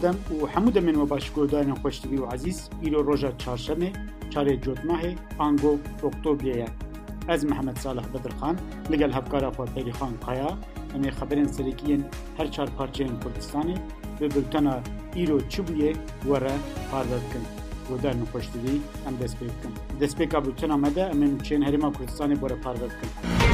کردم و حمود من و باشکردان خوش و عزیز ایرو روژا چارشمه چاره جوت ماهی آنگو اکتبر از محمد صالح بدرخان لگل هفکارا خود پیری خان قایا امی خبرین سریکین هر چار پارچه این کردستانی به بلتنا ایرو چی وره پارداد کن. و در نخوشتوی ام دست بیکن دست بیکا بلتنا مده امی نوچین هریما کردستانی بوره پارداد کن.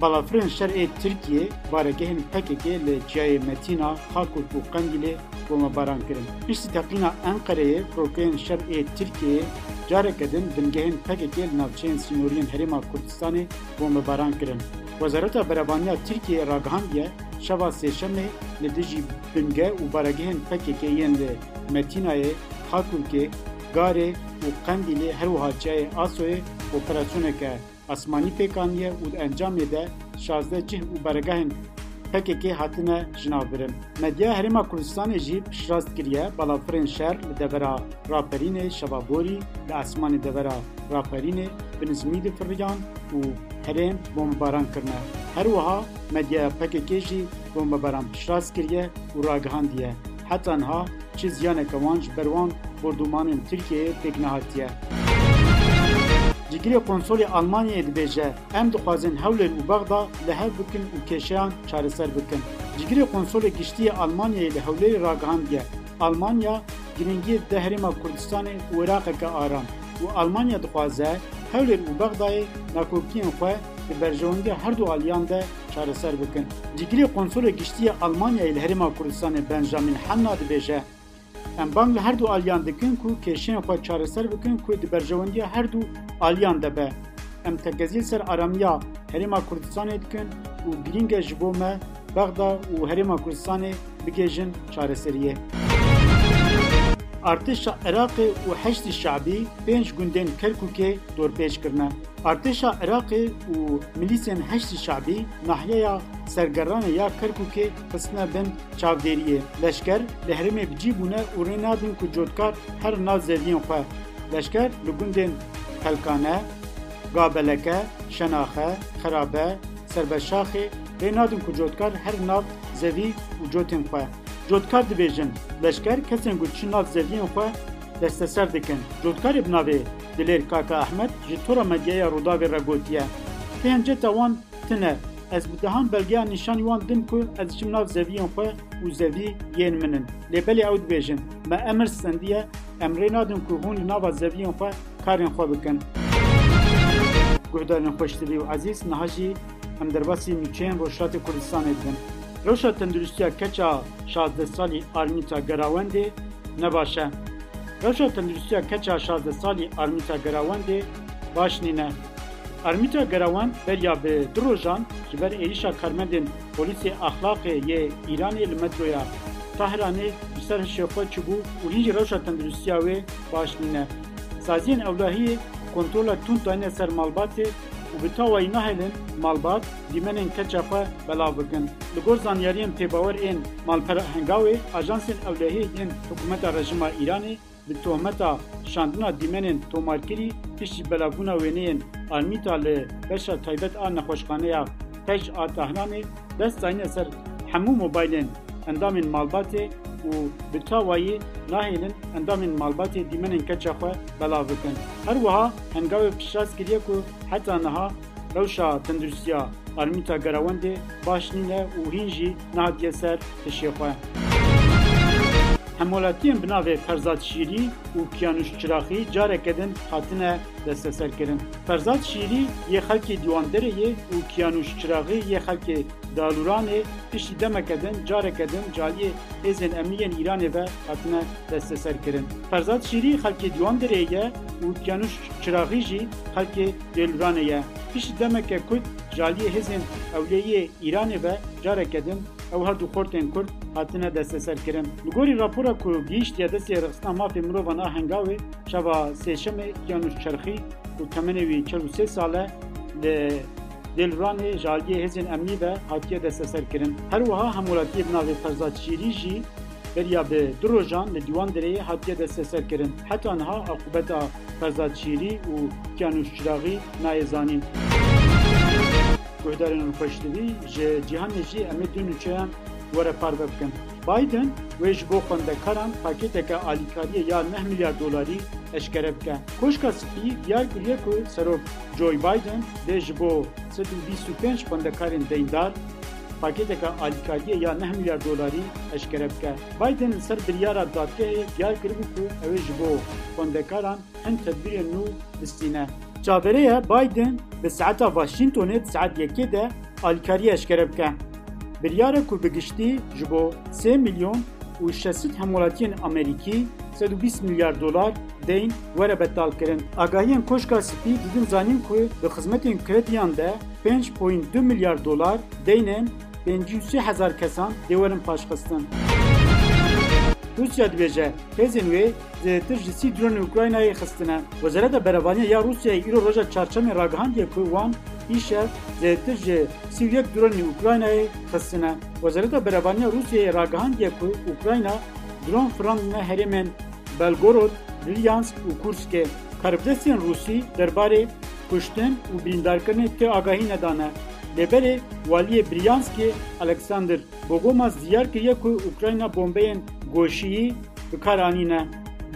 Balafirên şerê Tirkiye baregehên PKK li ciyayê Metîna, Xarkût û Qendîlê bombebaran kirin. Piştî teqîna Enqereyê Frokeyên şerê Tirkiye careke din bingehên PKK li navçeyên sînoriyên Herêma Kurdistanê bombebaran kirin. Wezareta Berebaniya Tirkiye ragihandiye şeva sêşemê li dijî binge û baregehên PKK yên li Metînayê, Xarkûtê, Garê û Qendîlê her wiha ciyayê operasyoneke asmanî pêkaniye û encamê de şazde cih û beregehên PKK hatine jinavbirin. Medya Herêma Kurdistanê jî pişrast kiriye balafirên şer li devera raperînê şevaborî li esmanê devera raperînê bi nizmî difiriyan û herêm bombebaran kirine. Her wiha medya PKK jî bombebaran pişrast kiriye û ragihandiye. Heta niha çi ziyaneke wan ji ber wan bordûmanên Tirkiyeyê pêk nehatiye. Cigirê konsolê Almanyayê dibêje em dixwazin Hewlêr û Bexda li hev bikin û kêşeyan çareser bikin. Cigirê konsolê giştiyê Almanyayê li Hewlêrê ragihandiye. Almanya girîngiyê de Herêma Kurdistanê û Iraqeke aram û Almanya dixwaze Hewlêr û Bexdayê nakokiyên xwe li berjewendiya her du aliyan de çareser bikin. Cigirê konsolê giştiyê Almanyayê li Herêma Kurdistanê Benjamin Henna dibêje em bang li her du aliyan dikin ku kêşeyên xwe çareser bikin ku di berjewendiya her du aliyan de be. Em tekezîl ser aramiya Herêma Kurdistanê dikin û girînge ji bo me Bexda û Herêma Kurdistanê bigêjin çareseriyê. Artêşa Iraqê û heştî şabî pênc gundên Kerkûkê dorpêç kirine. Artêşa Iraqê û milîsên heştî şabî nahiyeya sergeranê ya Kerkûkê xistine bin çavdêriyê. Leşker li herêmê bicî bûne û rê nadin ku cotkar her nav zeviyên xwe. Leşker li gundên Pelkane, Gabeleke, Şenaxe, Xerabe, Serbeşaxê rê nadin ku cotkar her nav zevî û cotên xwe. Cotkar dibêjin leşker kesên ku çi nav zeviyên xwe desteser dikin. Cotkarê bi navê Dilêr Kaka Ehmed ji tora medyaya Rûdavê re gotiye. Pênceta wan tune ez bi dehan belgeya nîşanî wan din ku ez çim nav zeviyên xwe û zevî yên min in. Lêbelê ew dibêjin me emir sendiye em rê nadin ku hûn li nava zeviyên xwe karên xwe bikin. Guhdarên xweştevî û ezîz niha jî em derbasî nûçeyên Rojhilatê Kurdistanê dibin. روشا تندرستیا کچا 16 سالی آرمیتا گراوندی نباشه روشا تندرستیا کچا 16 سالی آرمیتا گراوندی باش نینه ارمیتا گراوند بریا به دروژان که بر ایریشا کارمندین پلیس اخلاق یه ایرانی لمترویا تهرانی بسر شیخو چبو و هیج روشا تندرستیا وی باش نینه سازین اولهی کنترول تون تانه سر مالباتی û bi tawayî nahêlin malbat dîmenên keça xwe belav bikin. Li gor zanyariyên pêbawer ên malperhengawê ajansên ewlehiyê yên hikûmeta rejima Îranê bi tohmeta şandina dîmenên tomarkirî piştî belavbûna wêneyên armîta li beşa taybet a nexweşxaneya tej a Tehranê dest dayne ser hemû mobaylên endamên malbatê û bi tawayî nahêlin endamên malbatê dîmenên keça xwe belav bikin. Her wiha hengavê piştras kiriye ku heta niha rewşa tenduristiya Armîta Gerawendê baş nîne û hîn jî nehatiye ser tişê xwe. Hemolatiyên bi navê Ferzad Şîrî û Kiyanuş Çiraxî careke din hatine desteserkirin. Ferzad Şîrî yê xelkê Dîwandereyê û Kiyanuş Çiraxî yê xelkê Daluranê piştî demeke din careke din caliyê hêzên emniyên Îranê ve hatine desteserkirin. Ferzad Şîrî xelkê Dîwanderê ye û Kiyanuş Çiraxî jî xelkê Dêluranê ye. Piştî demeke Kurd caliyê hêzên ewleyê Îranê ve careke din ew her du xortên Kurd hatine desteserkirin. Li gorî rapora ku gihîştiye destê rexistina mafê mirovan a hengavê şeva sêşemê Kiyanuş Çerxî û temenê wî çil û sê sale li Dêlranê jaliyê hêzên emnî ve hatiye desteserkirin. Her wiha hemûlatiyê bi navê Ferzad Şîrî jî beriya bi du rojan li dîwan dereyê hatiye desteserkirin. Heta niha aqubeta Ferzad Şîrî û Kiyanuş Çiraxî nayê zanîn. Guhdarên xweşdivî ji cîhanê jî em ê du. Biden wê ji bo xwendekaran pakêteke ya 9 milyar dolarî eşkere bike. Koşka spî diyar kiriye ku serok Joe Biden dê ji bo 125 xwendekarên deyndar pakêteka alîkariyê ya 9 milyar dolarî eşkere bike. Biden ser biryara dadgehê diyar kiribû ku ew ê ji bo xwendekaran hin tedbirên nû. Çavereya Biden bi saeta Washingtonê saet yekê de alîkariye eşkere bike. Biryara ku bi giştî ji bo 3 milyon û 600 hemolatiyên Amerîkî 120 milyar dolar deyn were betal kirin. Agahiyên koşka spî didin zanîn ku di xizmetên krediyan de 5.2 milyar dolar deynên 500 hezar kesan dê werin paşxistin. روسیا دی بجه پیزن وی زیتر جسی درون اوکراینای خستنه وزاره ده بروانی یا روسیا ایرو روژا می راگهان دی کوان ایشه زیتر جه سیویک درون اوکراینای خستنه وزاره ده بروانی روسیا راگهان دی کو اوکراینا درون فران نه هرمن بلگورود لیانس و کورسکه کربدسین روسی درباره کشتن و بریندارکنه که آگاهی ندانه لبره والی بریانسکی الکساندر بگوم از دیار که یک اوکراینا بومبه گوشی به کارانینه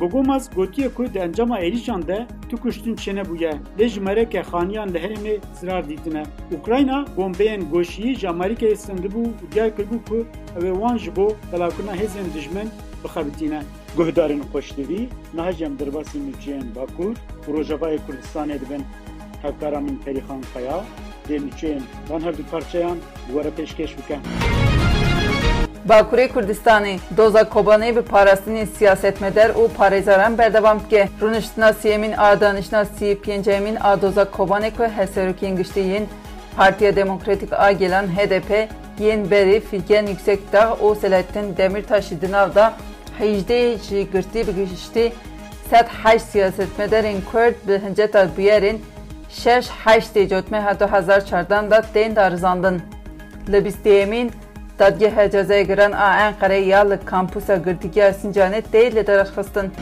بگو ماز گوتی کوی د انجام ایلیشان ده تو کشتون چنه بویا لج مرک خانیان ده زرارد زرار دیدنه اوکراینا گومبین گوشی ج امریکا استند بو گای کو بو کو او وان جبو دلا کنا دجمن گهدارن قشتوی نه جام درباس میچین باکور پروژه وای کورستان ادبن حقارامین تاریخان خیا دمیچین بان هر دو پارچیان گوره پیشکش وکه Bakurê Kurdistanê doza Kobanê bi parastinên siyasetmedar û parêzaran berdewam dike. Rûniştina min a danişna pêncemîn a doza Kobanê ku heserokên giştî yên Partiya Demokratîk a gelan HDP yên berî Filgen Yüksekdağ û Selahattin Demirtaşî di nav da hejdê ji girtî bi giştî sed heşt siyasetmedarên Kurd bi hinceta bûyerên şeş heştê cotmeha 2014 da tên darizandin. Li bîstêyemîn Dadgeha Cezayirgiran a Enqereyê ya li kampusa girtîgeha Sincanê tê li derexistin.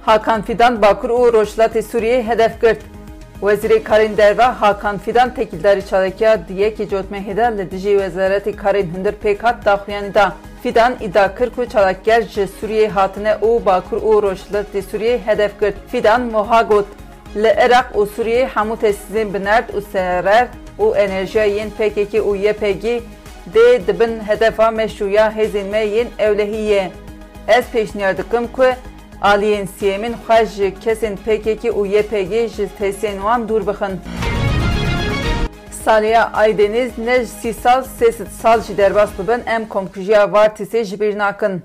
Hakan Fidan Bakur û Rojhilatê Sûriyê hedef girt. Wezîrê Karên Derve Hakan Fidan tekildarî çalakiya diyekî cotmehê de li dijî Wezaretê Karên Hundir pêk hat daxuyanî da. Fidan îdia kir ku çalakger ji Sûriyê hatine û Bakur û Rojhilatê Sûriyê hedef girt. Fidan moha got li Iraq û Sûriyê hemû tesîsên bi nerd û serer û enerjiya yên PKK û YPG dê dibin hedefa meşruya hêzên me yên ewlehiyê. Ez pêşniyar dikim ku aliyên siyemîn xwe ji kesên PKK û YPG ji tesiyên wan dûr bixin. Saliya Aydeniz ne sî sal sê sal jî derbas bibin em komkujiya Vartisê ji bîr nakin.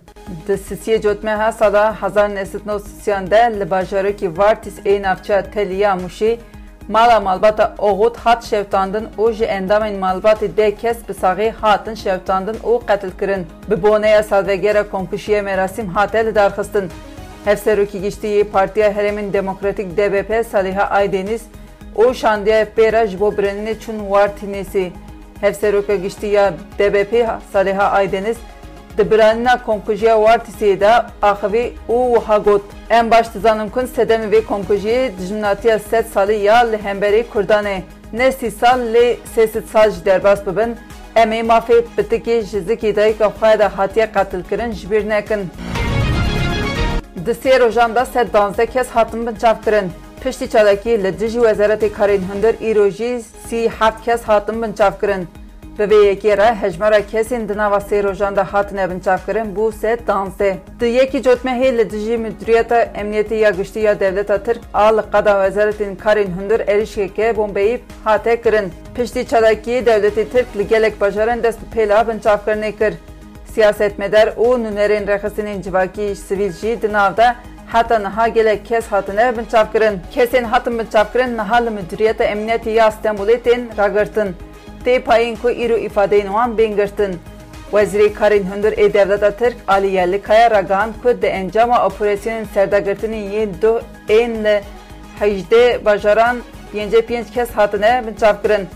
Di sisiyê cotmeha sala 1930 de li bajarekî Vartis ê Teliya Mûşê mala malbata oğut hat şevtandın û ji endamên malbatê dê kes bi saxê hatin şevtandin û qetil kirin. Bi boneya salvegera komkuşiye merasîm hate li darxistin. Hevserokî giştiyê Partiya Herêmên Demokratîk DBP Saliha Aydeniz û şandiya pêra ji bo birinînê çûn Wartinêsê. Hevseroka giştiya DBP Saliha Aydeniz di biranîna komkujiya Wartisê de axivî û wiha got. Em baş dizanin ku sedemê vê komkujiyê dijminatiya sed salî ya li hemberî Kurdanê. Ne sî sal lê sê sal jî derbas bibin, em ê mafê pitikê ji zikê dayîka xwe de hatiye qetilkirin ji bîr nekin. Di sê rojan de sed danzdeh kes hatin binçavkirin. Piştî çalakî li dijî Wezaretê Karên Hundir îro jî sî heft kes hatin binçavkirin. Vê re hejmara kesên di nava sê rojan de hatine binçavkirin bû sê danzdeh. Di yekî cotmehê li dijî Müdüriyeta Emniyetê ya Giştî ya Devleta Tirk a li qeda Wezaretên Karên Hundir êrişkeke bombeyî hate kirin. Piştî çalakî Devletê Tirk li gelek bajaran dest pêla binçavkirinê kir. Siyasetmedar û nûnerên rexistinên civakî sivîl jî di nav de heta niha gelek kes hatine binçavkirin. Kesên hatin binçavkirin niha li Müdüriyeta Emniyetê ya Stenbolê tên ragirtin. Tê payên ku îro îfadeyên wan bên girtin. Wezîrê Karên Hundir ê Devleta Tirk Alî Yerlikaya ragihand ku di encama operasyonên serdagirtinên yên du ên li hejdê bajaran pêncê pênc kes hatine binçavkirin.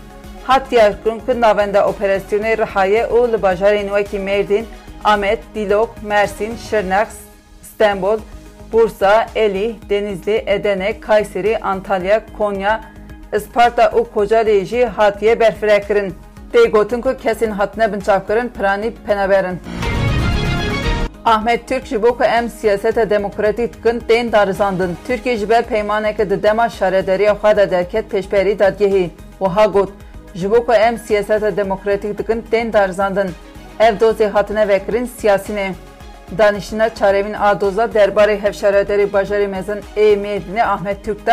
Hat diyarkirin ku navenda operasyonê Rihaye û li bajarên wekî Mêrdîn, Amed, Dîlok, Mersin, Şirnex, Stenbol, Bursa, Elî, Denizli, Edenek, Kayseri, Antalya, Konya, Isparta û Kocaeli jî hatiye berfirehkirin. tê gotin ku kesên hatine binçavkirin piranî peneberin. Ahmet Türk ji bo ku em siyaseta demokratîk dikin tên darizandin. Tirkiye ji ber peymaneke di dema şarederiya xwe de derket pêşberî dadgehê. Wiha got ji bo ku em siyaseta demokratîk dikin tên darizandin. Ev dozê hatine vekirin siyasî ne. Danişina çarevîn a doza derbarê hevşarederî bajarê mezin ê Ahmet Türk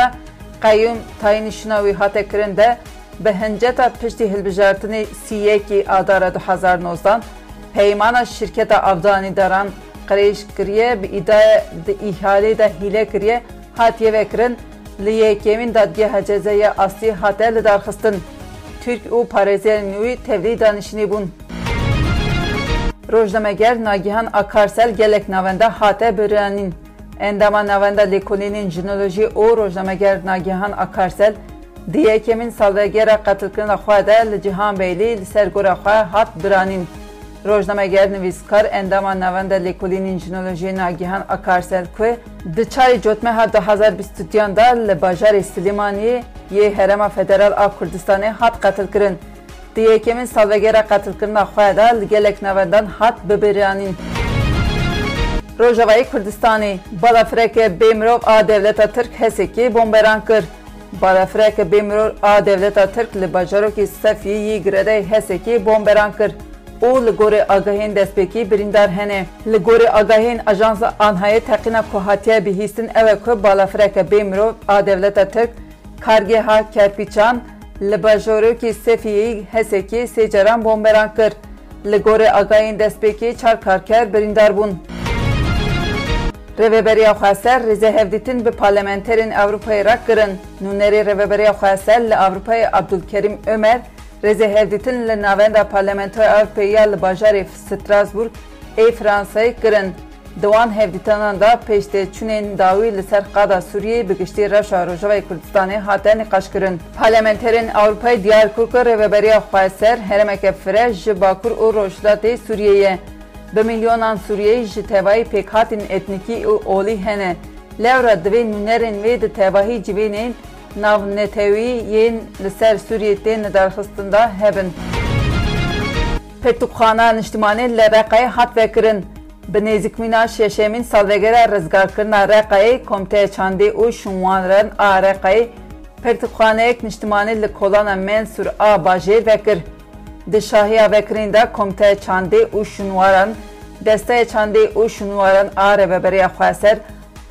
qeyyum tayinîşina wî hate kirin de bi hinceta piştî hilbijartinê sîyekî adara 2019 peymana şirketa avdanî daran qirêj kiriye bi îdaya di îhalê de hîle kiriye hatiye vekirin li yekemîn dadgeha cezaya aslî hate li darxistin. Türk û parêzerên wî tevlî danişinî bûn. Rojnameger Nagihan Akarsel gelek navenda hate biranîn. Endama navenda lêkolînên jinolojî û rojnameger Nagihan Akarsel salvegera qetilkirina xwe de li Cihanbêlî li ser gora xwe hat biranîn. Rojnameger nivîskar endama navenda lêkolînên jinolojiyê Nagihan Akarsel ku di çarê cotmeha 2022 da li bajarê Silêmaniyê yê Herêma Federal a Kurdistanê hat qetilkirin. Di yekemîn salvegera qetilkirina xwe de li gelek navendan hat bibiranîn. Rojavayê Kurdistanê balafireke bêmirov a devleta Tirk hesekê bomberan kir. Balafireke bêmirov a devleta Tirk li bajarokê Sefiyê yê giredeyê hesekê bomberan kir. û li gorê agahên destpêkî birîndar hene. Li gorê agahên Ajansa Anhayê teqîna ku hatiye bihîstin ew ku balafireke bêmirov a devleta Tirk kargeha Kerpîçan li bajorokê Sefiyê hesekê sê caran bomberan kir. Li gorê agahên destpêkê çar karker birîndar bûn. Rêveberiya Xweser rêze hevdîtin bi parlamenterên Ewropayê re kirin. Nûnerê Rêveberiya Xweser li Ewropayê Abdulkerîm Ömer rêze hevdîtin li navenda Parlamentoya Ewropayê ya li bajarê Strasbourg ê Fransayê kirin. Di wan hevdîtanan da pêştêçûnên dawî li ser qada Sûriyê bi giştî reşa Rojavayê Kurdistanê hate nîqaşkirin. Parlamenterên Ewropayê diyar kir ku Rêveberiya Xweser herêmeke fireh ji Bakur û Rojhilatê Sûriyeyê bi milyonan Sûriyeyî ji tevahî pêkhatên etnîkî û olî hene. Lewra divê nûnerên wê di tevahî civênên navnetewî yên li ser Sûriyê tên lidarxistin da hebin. Pirtûkxana niştimanê li Reqayê hat vekirin. Bi nêzîkmîna şeşemîn salvegera rizgarkirina Reqayê Komiteya Çandê û Şûnwaran a Reqayê pirtûkxaneyek niştimanî li kolana Mensûr a bajêr vekir. Di şahiya vekirîn de Komiteya Çandê û Şûnwaran Desteya Çandê û Şûnwaran a Rêveberiya Xweser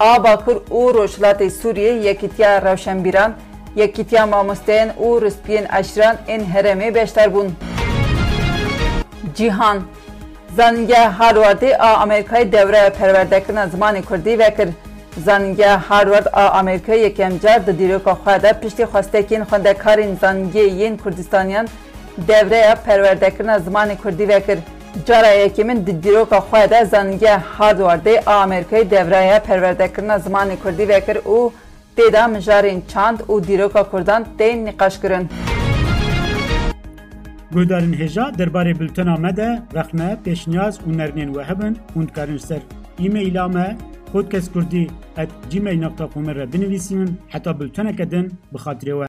a Bakur û Rojhilatê Sûriyê Yekîtiya Rewşenbîran, Yekîtiya Mamosteyan û Rispiyên Eşran ên herêmê beşdar bûn. Cîhan Zanîngeha Harwardê a Amerîkayê devreya perwerdekirina zimanê Kurdî vekir. Zanîngeha Harward a Amerîkayê yekem car di dîroka xwe de piştî xwestekên xwendekarên zanîngehê yên Kurdistaniyan دوره پروردکرنا زمان کردی وکر جارا یکی من دیدیرو که خواهده زنگی هادوارده آمریکای دوره پروردکرنا زمان کردی وکر او دیدا مجارین چاند او دیدیرو که کردان دین نقاش کرن گودارین هجا در بلتن آمده رخمه پیش نیاز و نرنین وحبن اوند سر ایمیل آمه خودکس کردی ات جیمیل نقطه کومر را بنویسیم حتا بلتن کدن بخاطری